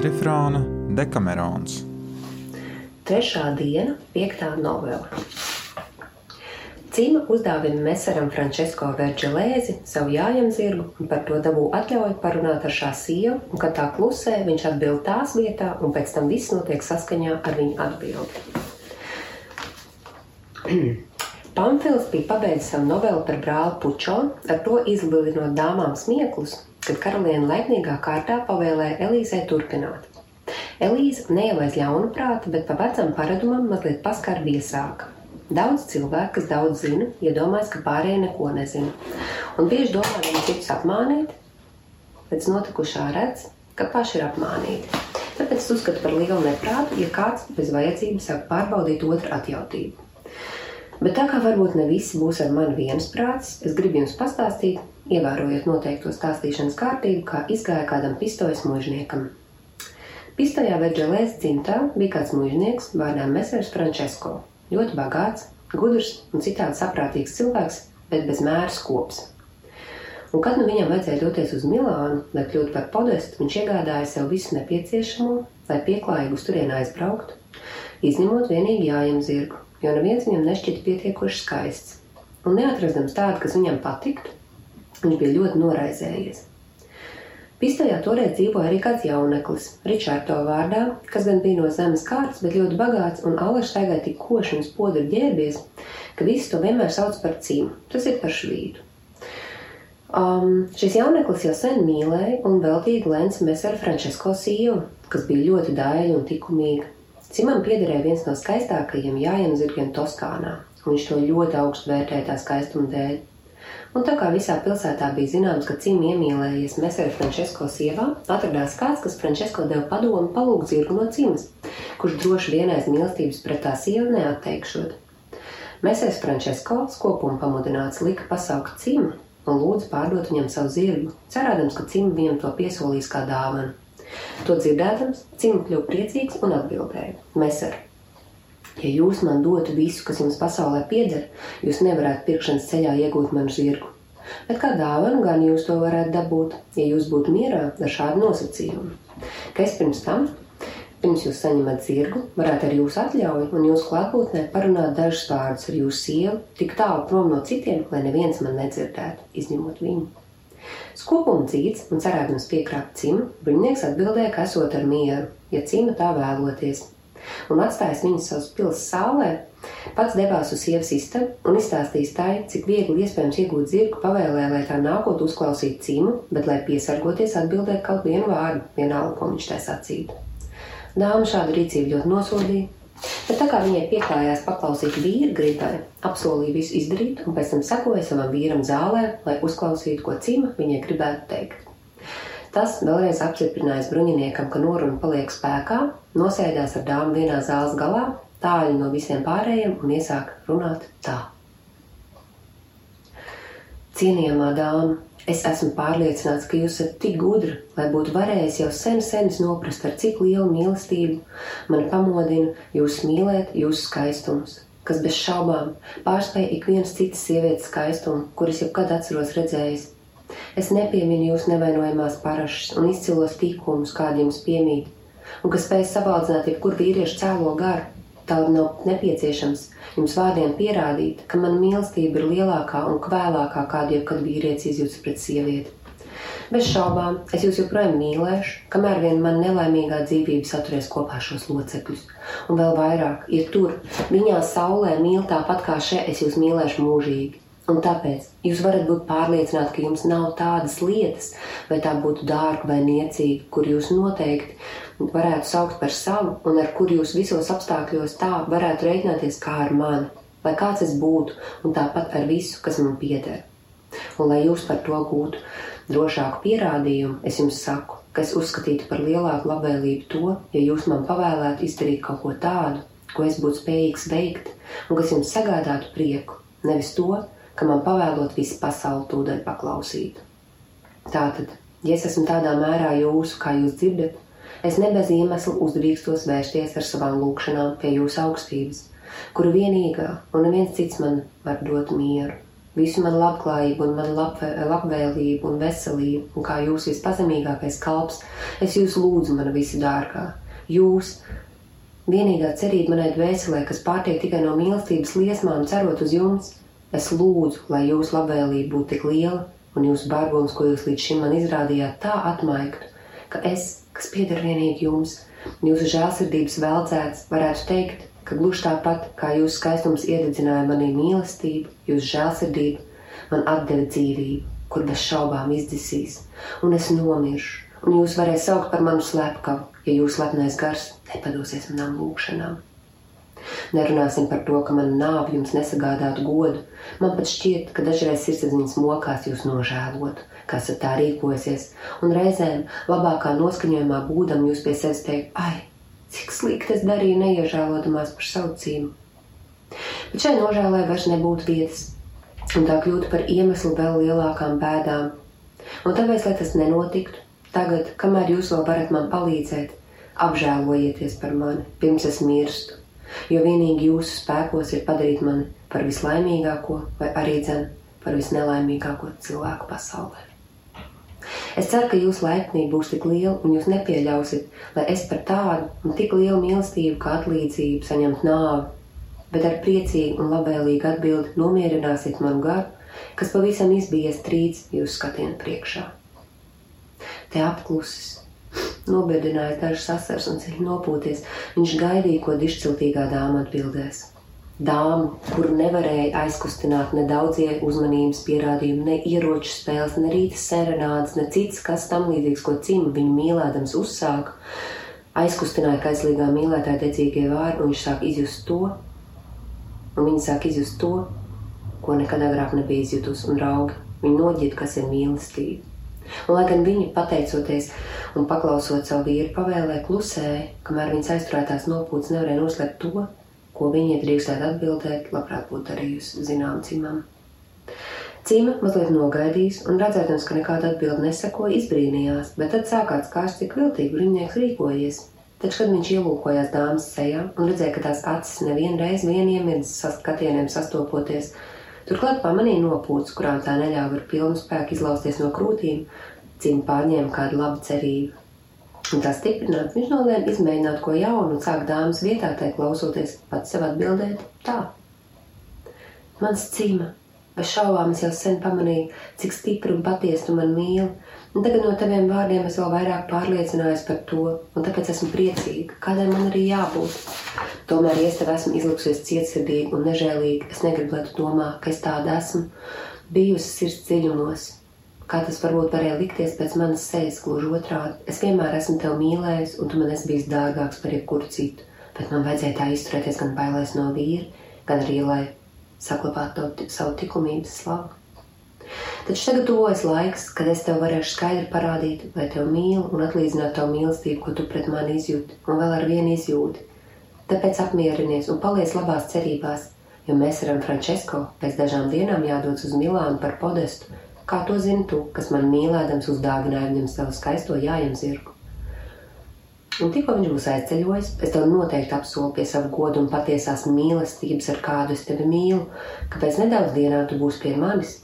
Adrifrāna Dekamerons. Trešā diena, piektā novela. Cīma uzdāvina Mesaram Frančisko Verģelēzi savu jājam zirgu un par to dabū atļauju parunāt ar šā sievu, un kad tā klusē, viņš atbild tās vietā, un pēc tam viss notiek saskaņā ar viņu atbildi. Pamfils bija pabeidzis savu novelu par brāli Pučo, ar to izlidinot dāmām smieklus, kad karaliene laipnīgā kārtā pavēlēja Elīzei turpināt. Elīze ne jau aiz ļaunu prāta, bet pa vecam paradumam mazliet paskar viesāka. Daudz cilvēku, kas daudz zina, iedomājas, ka pārējie neko nezina. Un bieži domā viņu citus apmānīt, pēc notikušā redz, ka paši ir apmānīti. Tāpēc es uzskatu par lielu neprātu, ja kāds bez vajadzības sāk pārbaudīt otru atjautību. Bet tā kā varbūt ne visi būs ar mani viensprāts, es gribu jums pastāstīt, ievērojot noteikto stāstīšanas kārtību, kā izgāja kādam pistojas mužniekam. Pistojā Verģelēs dzimtā bija kāds mužnieks vārdā Mesers Frančesko. Ļoti bagāts, gudrs un citādi saprātīgs cilvēks, bet bez mēra skops. Un kad nu viņam vajadzēja doties uz Milānu, lai kļūtu par podestu, viņš iegādāja sev visu nepieciešamo, lai pieklājīgi uz turieni aizbrauktu, izņemot vienīgi jājam zirgu, jo neviens viņam nešķita pietiekoši skaists. Un neatradams tādu, kas viņam patiktu, viņš bija ļoti noraizējies. Pistojā toreiz dzīvoja arī kāds jauneklis, Ričārdo vārdā, kas gan bija no zemes kārtas, bet ļoti bagāts un alaši staigāja tik koši un spodri ģērbies, ka visi to vienmēr sauc par cīmu. Tas ir par švīdu. Um, šis jauneklis jau sen mīlēja un veltīja Glens Mesera Frančisko sievu, kas bija ļoti daļa un likumīga. Cimam piederēja viens no skaistākajiem jājiem zirgiem Toskānā, un viņš to ļoti augstu vērtēja tā skaistuma dēļ. Un tā kā visā pilsētā bija zināms, ka Cim iemīlējies Mesera Frančisko sievā, atradās kāds, kas Frančisko deva padomu palūgt zirgu no Cimas, kurš droši vienais mīlestības pret tā sievu neatteikšot. Mesers Frančisko skopuma pamudināts lika pasaukt Cimu un lūdzu pārdot viņam savu zirgu, cerādams, ka Cima viņam to piesolīs kā dāvanu. To dzirdēdams, Cīna kļuva priecīgs un atbildēja: Mēsar, ja jūs man dotu visu, kas jums pasaulē pieder, jūs nevarētu pirkšanas ceļā iegūt manu zirgu. Bet kā dāvanu gan jūs to varētu dabūt, ja jūs būtu mierā ar šādu nosacījumu? Ka es pirms tam, pirms jūs saņemat zirgu, varētu ar jūsu atļauju un jūsu klātbūtnē parunāt dažus vārdus ar jūsu sievu, tik tālu prom no citiem, lai neviens man nedzirdētu, izņemot viņu. Skopuma dzīts un cerēdams piekrāpt cimu, bruņinieks atbildēja, ka esot ar mieru, ja cima tā vēloties. Un atstājis viņu savas pilsētas sālē, pats devās uz sievas istabu un izstāstījis tai, cik viegli iespējams iegūt zirgu, pavēlēja, lai tā nākot uzklausīt cimu, bet, lai piesargoties, atbildēt kaut vienu vārdu, vienalga, ko viņš tai sacītu. Dāma šādu rīcību ļoti nosodīja, Bet tā kā viņai pieklājās paklausīt vīra gribai, apsolīja visu izdarīt un pēc tam sekoja savam vīram zālē, lai uzklausītu, ko cima viņai gribētu teikt. Tas vēlreiz apstiprinājis bruņiniekam, ka noruna paliek spēkā, nosēdās ar dāmu vienā zāles galā, tālu no visiem pārējiem un iesāk runāt tā. Cienījamā dāma, Es esmu pārliecināts, ka jūs esat tik gudri, lai būtu varējis jau sen, sen noprast, ar cik lielu mīlestību man pamodina jūs mīlēt, jūsu skaistumus, kas bez šaubām pārspēja ik vienas citas sievietes skaistumu, kuras jebkad atceros redzējis. Es nepieminu jūsu nevainojamās parašas un izcilos tīkumus, kādi jums piemīt, un kas spēj sabaldzināt jebkuru vīriešu cēlo garu. Tāda nav nepieciešams jums vārdiem pierādīt, ka mana mīlestība ir lielākā un kvēlākā, kādu jebkad vīrietis izjūtas pret sievieti. Bez šaubām, es jūs joprojām mīlēšu, kamēr vien man nelaimīgā dzīvība saturēs kopā šos locekļus. Un vēl vairāk, ja tur, viņā saulē mīl tāpat kā šeit, es jūs mīlēšu mūžīgi. Un tāpēc jūs varat būt pārliecināti, ka jums nav tādas lietas, vai tā būtu dārga vai niecīga, kur jūs noteikti varētu saukt par savu, un ar kur jūs visos apstākļos tā varētu rēķināties kā ar mani, lai kāds es būtu, un tāpat ar visu, kas man pieder. Un lai jūs par to gūtu drošāku pierādījumu, es jums saku, ka es uzskatītu par lielāku labvēlību to, ja jūs man pavēlētu izdarīt kaut ko tādu, ko es būtu spējīgs veikt, un kas jums sagādātu prieku, nevis to, ka man pavēlot visu pasauli tūdaļ paklausīt. Tātad, ja es esmu tādā mērā jūsu, kā jūs dzirdat, es ne bez iemesla uzdrīkstos vērsties ar savām lūgšanām pie jūsu augstības, kuru vienīgā un neviens cits man var dot mieru. visu manu labklājību un manu lab, labvēlību un veselību, un kā jūs vispazemīgākais kalps, es jūs lūdzu, mana visa dārgā. Jūs, vienīgā cerība manai dvēselē, kas pārtiek tikai no mīlestības liesmām, cerot uz jums, es lūdzu, lai jūsu labvēlība būtu tik liela, un jūsu bargums, ko jūs līdz šim man izrādījāt, tā atmaigtu, ka es, kas pieder vienīgi jums, jūsu žēlsirdības veldzēts, varētu teikt, ka gluži tāpat kā jūsu skaistums iededzināja manī mīlestību, jūsu žēlsirdību, man atdeva dzīvību, kur bez šaubām izdzisīs, un es nomiršu, un jūs varēsiet saukt par manu slepkavu, ja jūsu lepnais gars nepadosies manām lūgšanām. Nerunāsim par to, ka mana nāve jums nesagādātu godu. Man pat šķiet, ka dažreiz sirdsapziņas mokās jūs nožēlot, esat tā rīkojasies, un reizēm labākā noskaņojumā būdam jūs pie sevis teikt, ai, Cik slikti es darīju, neiežēlodamās par savu cīmu. Bet šai nožēlai vairs nebūtu vietas, un tā kļūtu par iemeslu vēl lielākām bēdām. Un tāpēc, lai tas nenotiktu, tagad, kamēr jūs vēl varat man palīdzēt, apžēlojieties par mani, pirms es mirstu, jo vienīgi jūsu spēkos ir padarīt mani par vislaimīgāko vai arī dzen par visnelaimīgāko cilvēku pasaulē. Es ceru, ka jūsu laipnība būs tik liela un jūs nepieļausiet, lai es par tādu un tik lielu mīlestību kā atlīdzību saņemtu nāvi, bet ar priecīgu un labvēlīgu atbildi nomierināsiet manu garu, kas pavisam izbijies trīc jūsu skatienu priekšā. Te apklusis, nobiedinājis dažas asars un ceļš nopūties, viņš gaidīja, ko dišciltīgā dāma atbildēs dāmu, kuru nevarēja aizkustināt ne daudzie uzmanības pierādījumi, ne ieroču spēles, ne rīta serenādes, ne cits, kas tam līdzīgs, ko cīm viņu mīlēdams uzsāka, aizkustināja kaislīgā mīlētāja dedzīgie vārdi, un viņš sāk izjust to, un viņi sāk izjust to, ko nekad agrāk nebija izjutusi, un raugi, viņi noģiet, kas ir mīlestība. Un, lai gan viņi, pateicoties un paklausot savu vīru, pavēlē klusēja, kamēr viņas aizturētās nopūtas nevarēja noslēpt to, ko viņa drīkstētu atbildēt, labprāt būtu darījusi zinām cimam. Cīma mazliet nogaidījis un redzēdams, ka nekāda atbilde neseko, izbrīnījās, bet tad sākās kārs, cik viltīgi brīvnieks rīkojies. Taču, kad viņš ielūkojās dāmas sejā un redzēja, ka tās acis nevienreiz vieniem ir skatieniem sastopoties, turklāt pamanīja nopūtas, kurām tā neļāva ar pilnu spēku izlausties no krūtīm, cīma pārņēma kādu labu cerību. Un tā stiprināts, viņš nolēma izmēģināt ko jaunu un sāk dāmas vietā tai klausoties, pats sev atbildēt tā. Mans cīma, bez šaubām es jau sen pamanīju, cik stipri un patiesi tu man mīli, un tagad no taviem vārdiem es vēl vairāk pārliecinājos par to, un tāpēc esmu priecīga, kādai man arī jābūt. Tomēr, ja es tev esmu izlikusies cietsirdīgi un nežēlīgi, es negribu, lai tu domā, ka es tāda esmu, bijusi sirds dziļumos, kā tas varbūt varēja likties pēc manas sejas, gluži otrādi. Es vienmēr esmu tevi mīlējis, un tu man esi bijis dārgāks par jebkuru citu, bet man vajadzēja tā izturēties gan bailēs no vīra, gan arī, lai saglabātu savu likumības slavu. Taču tagad tuvojas laiks, kad es tev varēšu skaidri parādīt, vai tev mīlu un atlīdzināt tavu mīlestību, ko tu pret mani izjūti, un vēl ar vienu izjūti. Tāpēc apmierinies un paliec labās cerībās, jo mēs ar Frančisko pēc dažām dienām jādodas uz Milānu par podestu, Kā to zini tu, kas man mīlēdams uzdāvināja viņam savu skaisto jājam zirgu? Un tikko viņš būs aizceļojis, es tev noteikti apsolu pie sava goda un patiesās mīlestības, ar kādu es tevi mīlu, ka pēc nedaudz dienām tu būsi pie manis,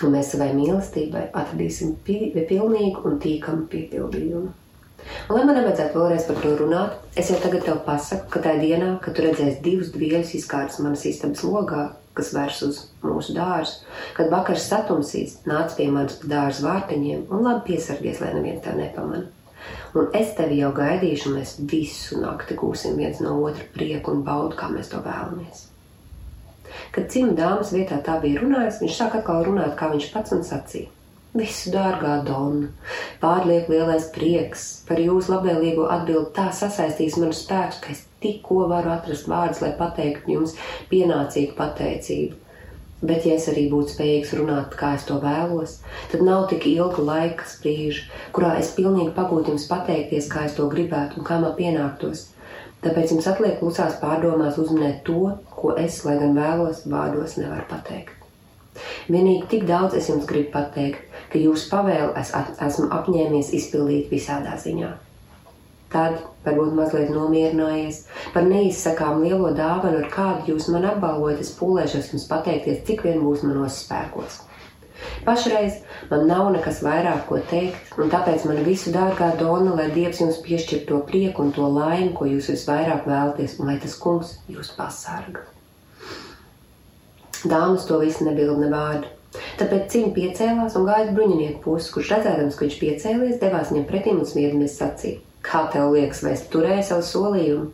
un mēs savai mīlestībai atradīsim pilnīgu un tīkamu piepildījumu. Un, lai man nevajadzētu vēlreiz par to runāt, es jau tagad tev pasaku, ka tajā dienā, kad tu redzēsi divus dvieļus izkārtas manas istabas logā, kas vērs uz mūsu dārzu, kad vakars satumsīs, nāc pie manas dārza vārtiņiem un labi piesargies, lai neviens tā nepamana. Un es tevi jau gaidīšu, un mēs visu nakti gūsim viens no otra prieku un baudu, kā mēs to vēlamies. Kad cimta dāmas vietā tā bija runājis, viņš sāk atkal runāt, kā viņš pats un sacīja. Visu dārgā Donna, pārlieku lielais prieks par jūsu labvēlīgo atbildi tā sasaistīs manu spēku, ka es tikko varu atrast vārdus, lai pateiktu jums pienācīgu pateicību. Bet, ja es arī būtu spējīgs runāt, kā es to vēlos, tad nav tik ilga laika sprīža, kurā es pilnīgi pagūtu jums pateikties, kā es to gribētu un kā man pienāktos. Tāpēc jums atliek klusās pārdomās uzminēt to, ko es, lai gan vēlos, vārdos nevaru pateikt. Vienīgi tik daudz es jums gribu pateikt, ka jūsu pavēli es esmu apņēmies izpildīt visādā ziņā. Tad varbūt mazliet nomierinājies par neizsakām lielo dāvanu, ar kādu jūs man apbalvojat, es pūlēšos jums pateikties, cik vien būs manos spēkos. Pašreiz man nav nekas vairāk ko teikt, un tāpēc man visu dārgā dona, lai Dievs jums piešķir to prieku un to laimi, ko jūs visvairāk vēlaties, un lai tas kungs jūs pasarga. Dāmas to visu nebilda ne vārdu. Tāpēc cīņa piecēlās un gāja bruņinieku puses, kurš redzēdams, ka viņš piecēlies, devās viņam pretim un smiedamies sacīja: Kā tev liekas, vai es turēju savu solījumu?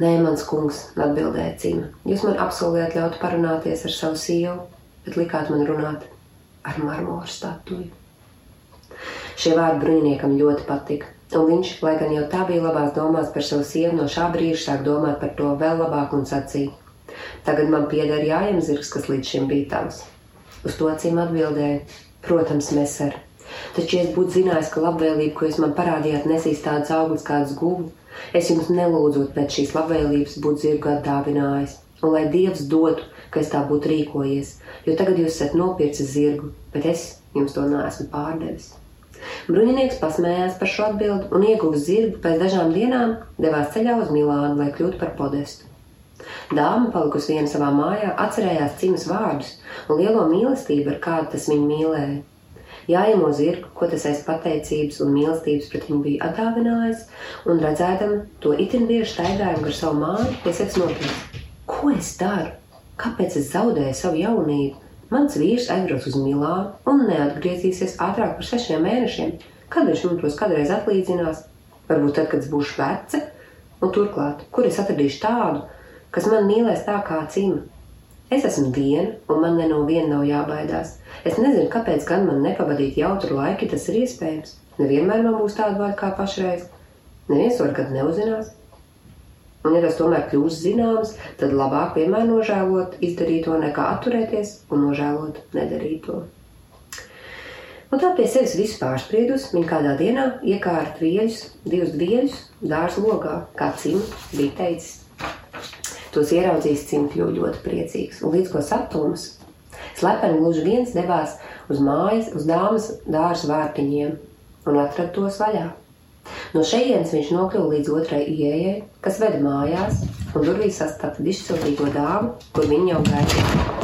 Nē, mans kungs, atbildēja cīņa. Jūs man apsolījāt ļaut parunāties ar savu sievu, bet likāt man runāt ar marmora statuju. Šie vārdi bruņiniekam ļoti patika, un viņš, lai gan jau tā bija labās domās par savu sievu, no šā brīža sāk domāt par to vēl labāk un sacīja: Tagad man pieder jājam zirgs, kas līdz šim bija tavs. Uz to acīm atbildēja: Protams, mēs ar. Taču, ja es būtu zinājis, ka labvēlība, ko jūs man parādījāt, nesīs tādas augļus, kādas guvu, es jums nelūdzot pēc šīs labvēlības būt zirgu atdāvinājis, un lai Dievs dotu, ka es tā būtu rīkojies, jo tagad jūs esat nopircis zirgu, bet es jums to neesmu pārdevis. Bruņinieks pasmējās par šo atbildi un ieguva zirgu pēc dažām dienām, devās ceļā uz Milānu, lai kļūtu par podestu. Dāma, palikusi viena savā mājā, atcerējās cīņas vārdus un lielo mīlestību, ar kādu tas viņu mīlēja. Jāiemo zirgu, ko tas aiz pateicības un mīlestības pret viņu bija atdāvinājis, un redzēdam to itin bieži staigājumu gar savu māju, iesaka nopietni: Ko es daru? Kāpēc es zaudēju savu jaunību? Mans vīrs aizbrauks uz Milānu un neatgriezīsies ātrāk par sešiem mēnešiem. Kad viņš man tos kādreiz atlīdzinās? Varbūt tad, kad es būšu veca? Un turklāt, kur es atradīšu tādu, kas man mīlēs tā kā cīma? Es esmu viena, un man ne no viena nav jābaidās. Es nezinu, kāpēc gan man nepavadīt jautru laiku, tas ir iespējams. Nevienmēr man būs tāda vārda kā pašreiz. Neviens to nekad neuzinās. Un, ja tas tomēr kļūs zināms, tad labāk vienmēr nožēlot izdarīto, nekā atturēties un nožēlot nedarīto. Un tā pie sevis visu pārspriedus, viņa kādā dienā iekārta dvieļus, divus dvieļus dārza logā, kā cimds bija teicis. Tos ieraudzījis cimds kļuva ļoti priecīgs, un līdz ko satums, slepeni gluži viens devās uz mājas, uz dāmas dārza vārtiņiem un atrada tos vaļā. No šejienes viņš nokļuva līdz otrai ieejai, kas veda mājās, un durvīs sastapa izsūtīgo dāmu, kur viņa jau gaidīja.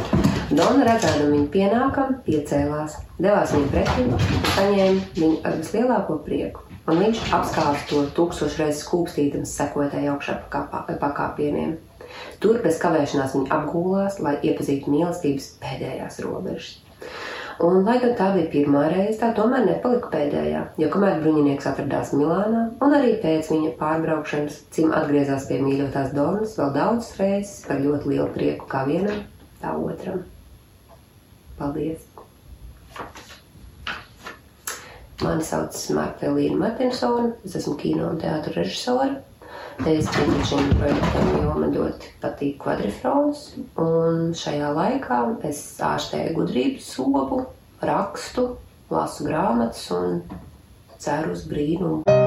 Dona redzēdama viņu pienākam, piecēlās, devās viņu pretī, saņēma viņu ar vislielāko prieku, un viņš apskāva to tūkstošu reizes kūpstītams sekotāju augšā pakāpieniem. Tur bez kavēšanās viņa apgūlās, lai iepazītu mīlestības pēdējās robežas. Un, lai gan tā bija pirmā reize, tā tomēr nepalika pēdējā, jo kamēr bruņinieks atradās Milānā, un arī pēc viņa pārbraukšanas, Cim atgriezās pie mīļotās Donas vēl daudzas reizes par ļoti lielu prieku kā vienam, tā otram. Paldies! Mani sauc Marta Elīna Martinsona, es esmu kino un teātra režisora. Pieņemu šim projektam, jo man ļoti patīk kvadrifrons, un šajā laikā es ārstēju gudrības sobu, rakstu, lasu grāmatas un ceru uz brīnumu.